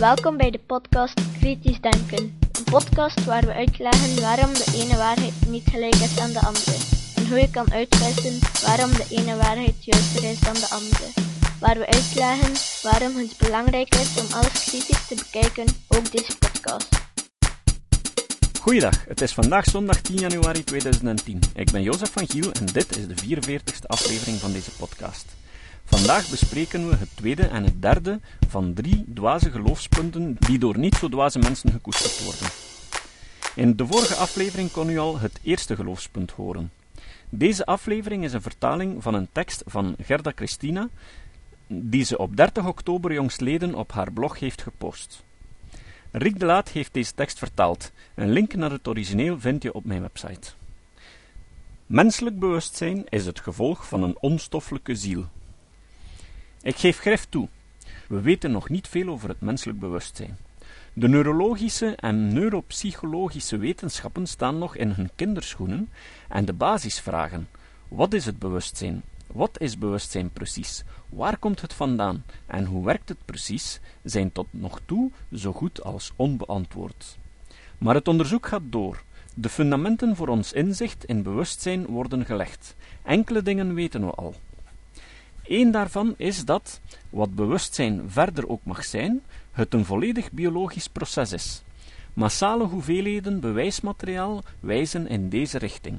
Welkom bij de podcast Kritisch Denken. Een podcast waar we uitleggen waarom de ene waarheid niet gelijk is aan de andere. En hoe je kan uitwissen waarom de ene waarheid juister is dan de andere. Waar we uitleggen waarom het belangrijk is om alles kritisch te bekijken, ook deze podcast. Goeiedag, het is vandaag zondag 10 januari 2010. Ik ben Jozef van Giel en dit is de 44ste aflevering van deze podcast. Vandaag bespreken we het tweede en het derde van drie dwaze geloofspunten die door niet zo dwaze mensen gekoesterd worden. In de vorige aflevering kon u al het eerste geloofspunt horen. Deze aflevering is een vertaling van een tekst van Gerda Christina, die ze op 30 oktober jongstleden op haar blog heeft gepost. Rick de Laat heeft deze tekst vertaald. Een link naar het origineel vind je op mijn website. Menselijk bewustzijn is het gevolg van een onstoffelijke ziel. Ik geef grif toe. We weten nog niet veel over het menselijk bewustzijn. De neurologische en neuropsychologische wetenschappen staan nog in hun kinderschoenen en de basisvragen: wat is het bewustzijn? Wat is bewustzijn precies? Waar komt het vandaan? En hoe werkt het precies? zijn tot nog toe zo goed als onbeantwoord. Maar het onderzoek gaat door. De fundamenten voor ons inzicht in bewustzijn worden gelegd. Enkele dingen weten we al. Eén daarvan is dat, wat bewustzijn verder ook mag zijn, het een volledig biologisch proces is. Massale hoeveelheden bewijsmateriaal wijzen in deze richting.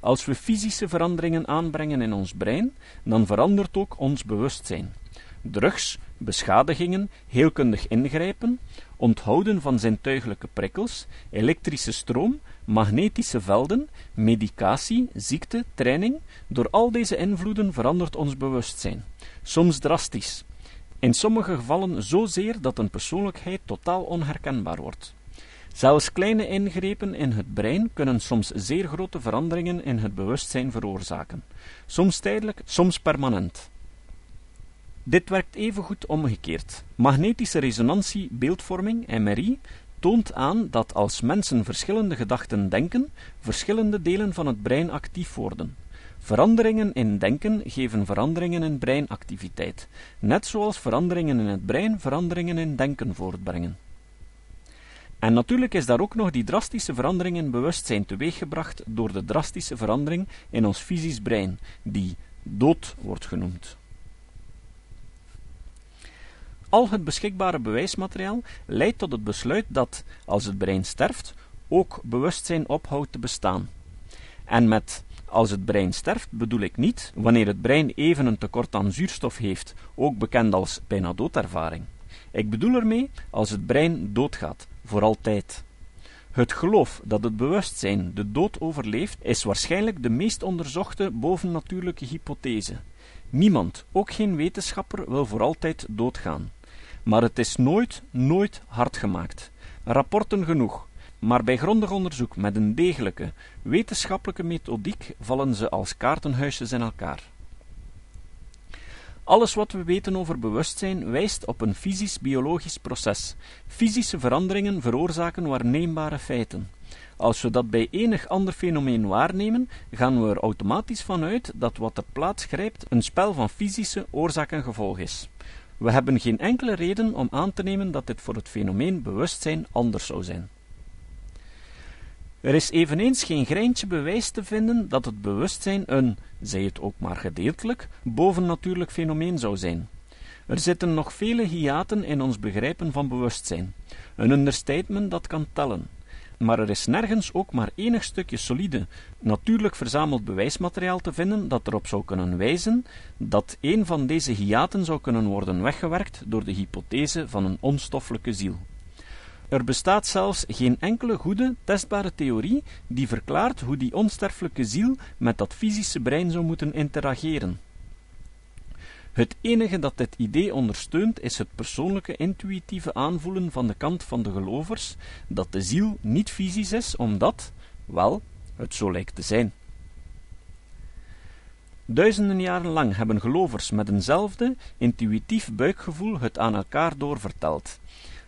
Als we fysische veranderingen aanbrengen in ons brein, dan verandert ook ons bewustzijn. Drugs, beschadigingen, heelkundig ingrijpen, onthouden van zintuigelijke prikkels, elektrische stroom, magnetische velden, medicatie, ziekte, training, door al deze invloeden verandert ons bewustzijn, soms drastisch, in sommige gevallen zozeer dat een persoonlijkheid totaal onherkenbaar wordt. Zelfs kleine ingrepen in het brein kunnen soms zeer grote veranderingen in het bewustzijn veroorzaken, soms tijdelijk, soms permanent. Dit werkt evengoed omgekeerd. Magnetische resonantie beeldvorming, MRI, toont aan dat als mensen verschillende gedachten denken, verschillende delen van het brein actief worden. Veranderingen in denken geven veranderingen in breinactiviteit, net zoals veranderingen in het brein veranderingen in denken voortbrengen. En natuurlijk is daar ook nog die drastische verandering in bewustzijn teweeggebracht door de drastische verandering in ons fysisch brein, die dood wordt genoemd. Al het beschikbare bewijsmateriaal leidt tot het besluit dat, als het brein sterft, ook bewustzijn ophoudt te bestaan. En met als het brein sterft bedoel ik niet wanneer het brein even een tekort aan zuurstof heeft, ook bekend als bijna doodervaring. Ik bedoel ermee als het brein doodgaat, voor altijd. Het geloof dat het bewustzijn de dood overleeft, is waarschijnlijk de meest onderzochte bovennatuurlijke hypothese. Niemand, ook geen wetenschapper, wil voor altijd doodgaan. Maar het is nooit, nooit hard gemaakt. Rapporten genoeg, maar bij grondig onderzoek met een degelijke, wetenschappelijke methodiek vallen ze als kaartenhuisjes in elkaar. Alles wat we weten over bewustzijn wijst op een fysisch-biologisch proces. Fysische veranderingen veroorzaken waarneembare feiten. Als we dat bij enig ander fenomeen waarnemen, gaan we er automatisch van uit dat wat er plaats grijpt een spel van fysische oorzaak en gevolg is. We hebben geen enkele reden om aan te nemen dat dit voor het fenomeen bewustzijn anders zou zijn. Er is eveneens geen greintje bewijs te vinden dat het bewustzijn een, zij het ook maar gedeeltelijk, bovennatuurlijk fenomeen zou zijn. Er zitten nog vele hiaten in ons begrijpen van bewustzijn, een understatement dat kan tellen. Maar er is nergens ook maar enig stukje solide, natuurlijk verzameld bewijsmateriaal te vinden dat erop zou kunnen wijzen dat een van deze hiaten zou kunnen worden weggewerkt door de hypothese van een onstoffelijke ziel. Er bestaat zelfs geen enkele goede, testbare theorie die verklaart hoe die onsterfelijke ziel met dat fysische brein zou moeten interageren. Het enige dat dit idee ondersteunt is het persoonlijke intuïtieve aanvoelen van de kant van de gelovers dat de ziel niet fysisch is, omdat, wel, het zo lijkt te zijn. Duizenden jaren lang hebben gelovers met eenzelfde intuïtief buikgevoel het aan elkaar doorverteld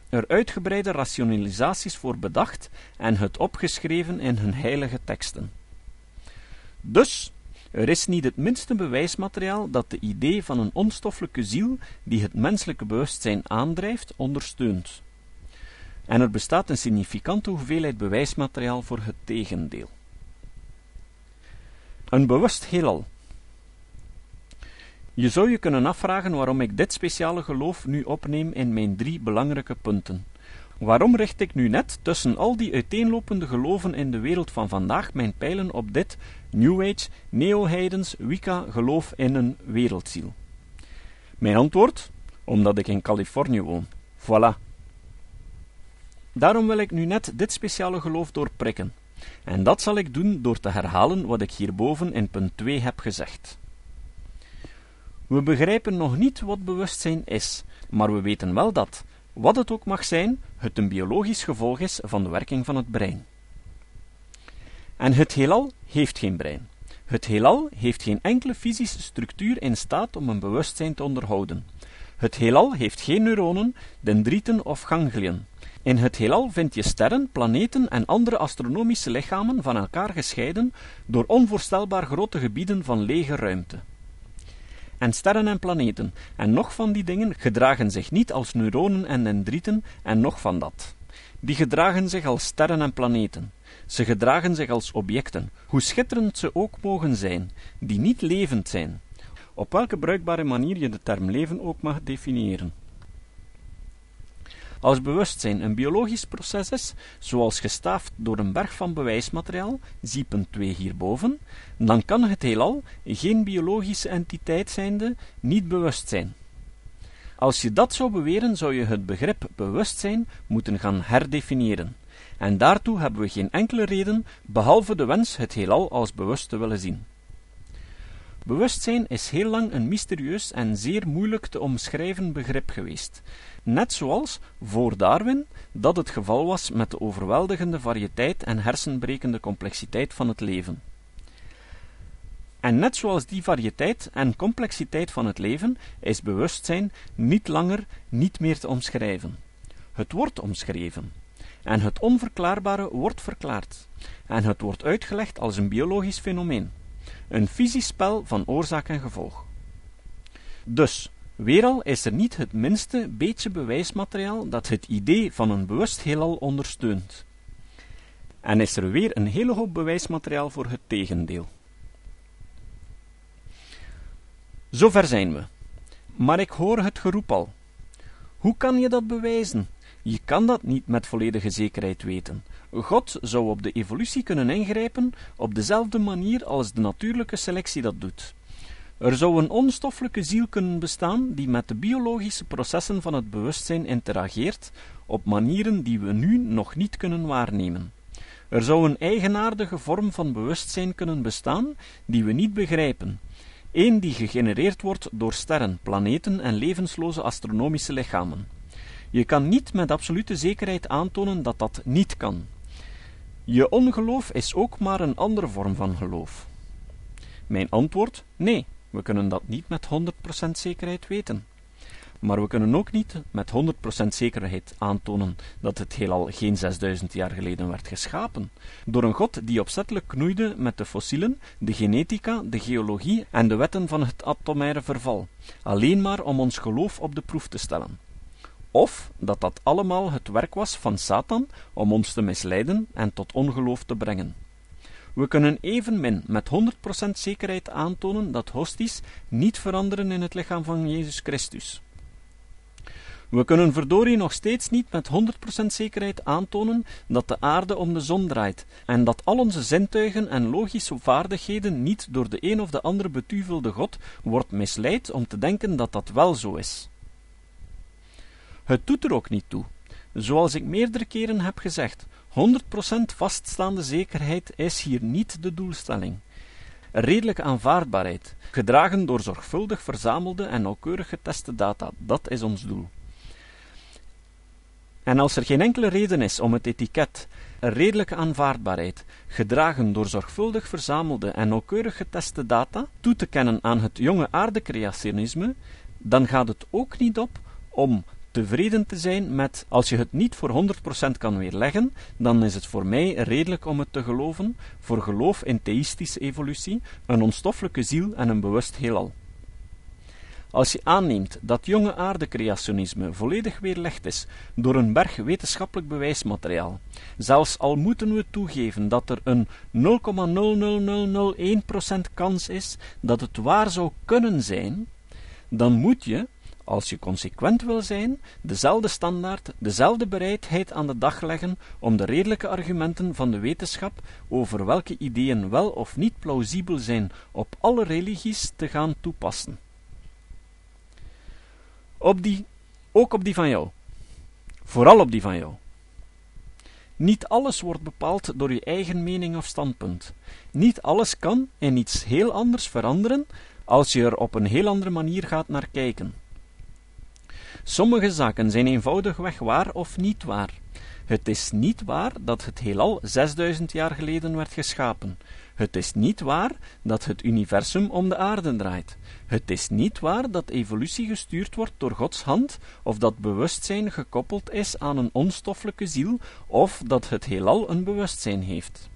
er uitgebreide rationalisaties voor bedacht en het opgeschreven in hun heilige teksten. Dus, Er is niet het minste bewijsmateriaal dat de idee van een onstoffelijke ziel die het menselijke bewustzijn aandrijft, ondersteunt. En er bestaat een significante hoeveelheid bewijsmateriaal voor het tegendeel. Een bewust heelal. Je zou je kunnen afvragen waarom ik dit speciale geloof nu opneem in mijn drie belangrijke punten. Waarom richt ik nu net tussen al die uiteenlopende geloven in de wereld van vandaag mijn pijlen op dit New Age, neo-heidens, Wicca geloof in een wereldziel? Mijn antwoord? Omdat ik in Californië woon. Voilà. Daarom wil ik nu net dit speciale geloof doorprikken. En dat zal ik doen door te herhalen wat ik hierboven in punt 2 heb gezegd. We begrijpen nog niet wat bewustzijn is, maar we weten wel dat, wat het ook mag zijn, het een biologisch gevolg is van de werking van het brein. En het heelal heeft geen brein. Het heelal heeft geen enkele fysische structuur in staat om een bewustzijn te onderhouden. Het heelal heeft geen neuronen, dendrieten of gangliën. In het heelal vind je sterren, planeten en andere astronomische lichamen van elkaar gescheiden door onvoorstelbaar grote gebieden van lege ruimte en sterren en planeten, en nog van die dingen gedragen zich niet als neuronen en dendrieten, en nog van dat. Die gedragen zich als sterren en planeten. Ze gedragen zich als objecten, hoe schitterend ze ook mogen zijn, die niet levend zijn. Op welke bruikbare manier je de term leven ook mag definiëren. Als bewustzijn een biologisch proces is, zoals gestaafd door een berg van bewijsmateriaal, zie punt 2 hierboven, dan kan het heelal, geen biologische entiteit zijnde, niet bewust zijn. Als je dat zou beweren, zou je het begrip bewustzijn moeten gaan herdefiniëren. En daartoe hebben we geen enkele reden, behalve de wens het heelal als bewust te willen zien. Bewustzijn is heel lang een mysterieus en zeer moeilijk te omschrijven begrip geweest, net zoals, voor Darwin, dat het geval was met de overweldigende variëteit en hersenbrekende complexiteit van het leven. En net zoals die variëteit en complexiteit van het leven, is bewustzijn niet langer niet meer te omschrijven. Het wordt omschreven. En het onverklaarbare wordt verklaard. En het wordt uitgelegd als een biologisch fenomeen. Een fysisch spel van oorzaak en gevolg. Dus, weer al is er niet het minste beetje bewijsmateriaal dat het idee van een bewust heelal ondersteunt. En is er weer een hele hoop bewijsmateriaal voor het tegendeel. Zover zijn we. Maar ik hoor het geroep al. Hoe kan je dat bewijzen? Je kan dat niet met volledige zekerheid weten. God zou op de evolutie kunnen ingrijpen op dezelfde manier als de natuurlijke selectie dat doet. Er zou een onstoffelijke ziel kunnen bestaan die met de biologische processen van het bewustzijn interageert op manieren die we nu nog niet kunnen waarnemen. Er zou een eigenaardige vorm van bewustzijn kunnen bestaan die we niet begrijpen, een die gegenereerd wordt door sterren, planeten en levensloze astronomische lichamen. Je kan niet met absolute zekerheid aantonen dat dat niet kan. Je ongeloof is ook maar een andere vorm van geloof. Mijn antwoord: nee, we kunnen dat niet met 100% zekerheid weten. Maar we kunnen ook niet met 100% zekerheid aantonen dat het heelal geen 6000 jaar geleden werd geschapen, door een god die opzettelijk knoeide met de fossielen, de genetica, de geologie en de wetten van het atomaire verval, alleen maar om ons geloof op de proef te stellen. Of dat dat allemaal het werk was van Satan om ons te misleiden en tot ongeloof te brengen. We kunnen evenmin met 100% zekerheid aantonen dat hosties niet veranderen in het lichaam van Jezus Christus. We kunnen verdorie nog steeds niet met 100% zekerheid aantonen dat de aarde om de zon draait en dat al onze zintuigen en logische vaardigheden niet door de een of de andere betuvelde God wordt misleid om te denken dat dat wel zo is. Het doet er ook niet toe. Zoals ik meerdere keren heb gezegd, 100% vaststaande zekerheid is hier niet de doelstelling. Redelijke aanvaardbaarheid, gedragen door zorgvuldig verzamelde en nauwkeurig geteste data, dat is ons doel. En als er geen enkele reden is om het etiket redelijke aanvaardbaarheid, gedragen door zorgvuldig verzamelde en nauwkeurig geteste data, toe te kennen aan het jonge aardecreationisme, dan gaat het ook niet op om tevreden te zijn met als je het niet voor 100% kan weerleggen, dan is het voor mij redelijk om het te geloven, voor geloof in theïstische evolutie, een onstoffelijke ziel en een bewust heelal. Als je aanneemt dat jonge aardecreationisme volledig weerlegd is door een berg wetenschappelijk bewijsmateriaal, zelfs al moeten we toegeven dat er een 0,00001% kans is dat het waar zou kunnen zijn, dan moet je, als je consequent wil zijn, dezelfde standaard, dezelfde bereidheid aan de dag leggen om de redelijke argumenten van de wetenschap over welke ideeën wel of niet plausibel zijn op alle religies te gaan toepassen. Op die, ook op die van jou. Vooral op die van jou. Niet alles wordt bepaald door je eigen mening of standpunt. Niet alles kan in iets heel anders veranderen als je er op een heel andere manier gaat naar kijken. Sommige zaken zijn eenvoudigweg waar of niet waar. Het is niet waar dat het heelal 6000 jaar geleden werd geschapen. Het is niet waar dat het universum om de aarde draait. Het is niet waar dat evolutie gestuurd wordt door Gods hand, of dat bewustzijn gekoppeld is aan een onstoffelijke ziel, of dat het heelal een bewustzijn heeft.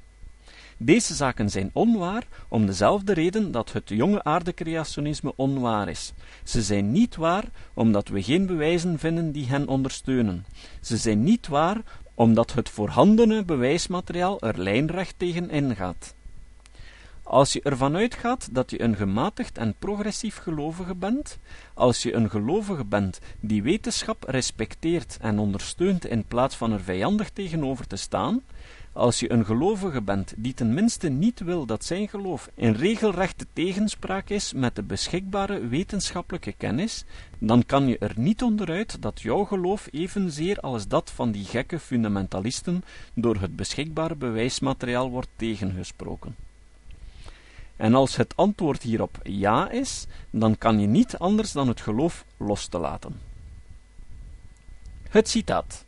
Deze zaken zijn onwaar om dezelfde reden dat het jonge aardecreationisme onwaar is. Ze zijn niet waar omdat we geen bewijzen vinden die hen ondersteunen. Ze zijn niet waar omdat het voorhandene bewijsmateriaal er lijnrecht tegen ingaat. Als je ervan uitgaat dat je een gematigd en progressief gelovige bent, als je een gelovige bent die wetenschap respecteert en ondersteunt in plaats van er vijandig tegenover te staan, als je een gelovige bent die tenminste niet wil dat zijn geloof in regelrechte tegenspraak is met de beschikbare wetenschappelijke kennis, dan kan je er niet onderuit dat jouw geloof evenzeer als dat van die gekke fundamentalisten door het beschikbare bewijsmateriaal wordt tegengesproken. En als het antwoord hierop ja is, dan kan je niet anders dan het geloof los te laten. Het citaat.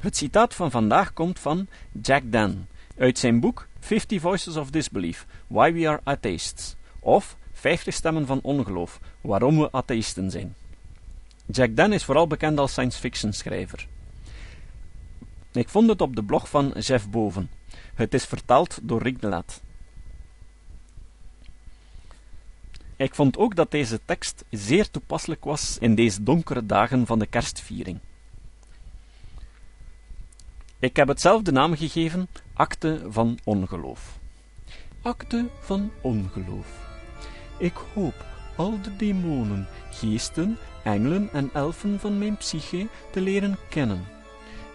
Het citaat van vandaag komt van Jack Dan uit zijn boek Fifty Voices of Disbelief: Why We Are Atheists, of 50 stemmen van ongeloof: Waarom we atheïsten zijn. Jack Dan is vooral bekend als science fiction schrijver. Ik vond het op de blog van Jeff Boven. Het is vertaald door Rick de Laat. Ik vond ook dat deze tekst zeer toepasselijk was in deze donkere dagen van de kerstviering. Ik heb het zelf de naam gegeven: Akte van Ongeloof. Akte van Ongeloof. Ik hoop al de demonen, geesten, engelen en elfen van mijn psyche te leren kennen.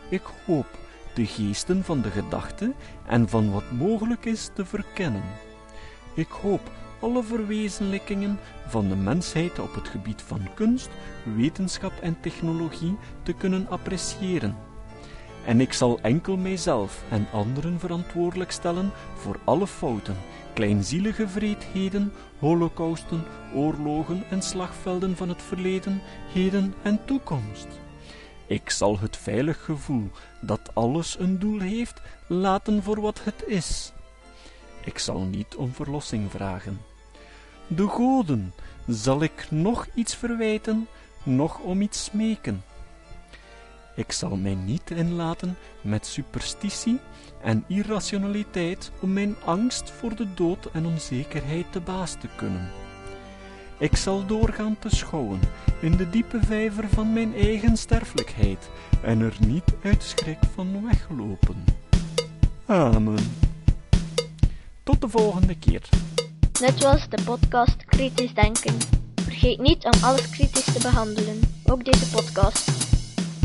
Ik hoop de geesten van de gedachte en van wat mogelijk is te verkennen. Ik hoop alle verwezenlijkingen van de mensheid op het gebied van kunst, wetenschap en technologie te kunnen appreciëren. En ik zal enkel mijzelf en anderen verantwoordelijk stellen voor alle fouten, kleinzielige vreedheden, holocausten, oorlogen en slagvelden van het verleden, heden en toekomst. Ik zal het veilig gevoel dat alles een doel heeft, laten voor wat het is. Ik zal niet om verlossing vragen de goden, zal ik nog iets verwijten, nog om iets smeken. Ik zal mij niet inlaten met superstitie en irrationaliteit om mijn angst voor de dood en onzekerheid te baas te kunnen. Ik zal doorgaan te schouwen in de diepe vijver van mijn eigen sterfelijkheid en er niet uit schrik van weglopen. Amen. Tot de volgende keer. Net zoals de podcast Kritisch Denken. Vergeet niet om alles kritisch te behandelen, ook deze podcast.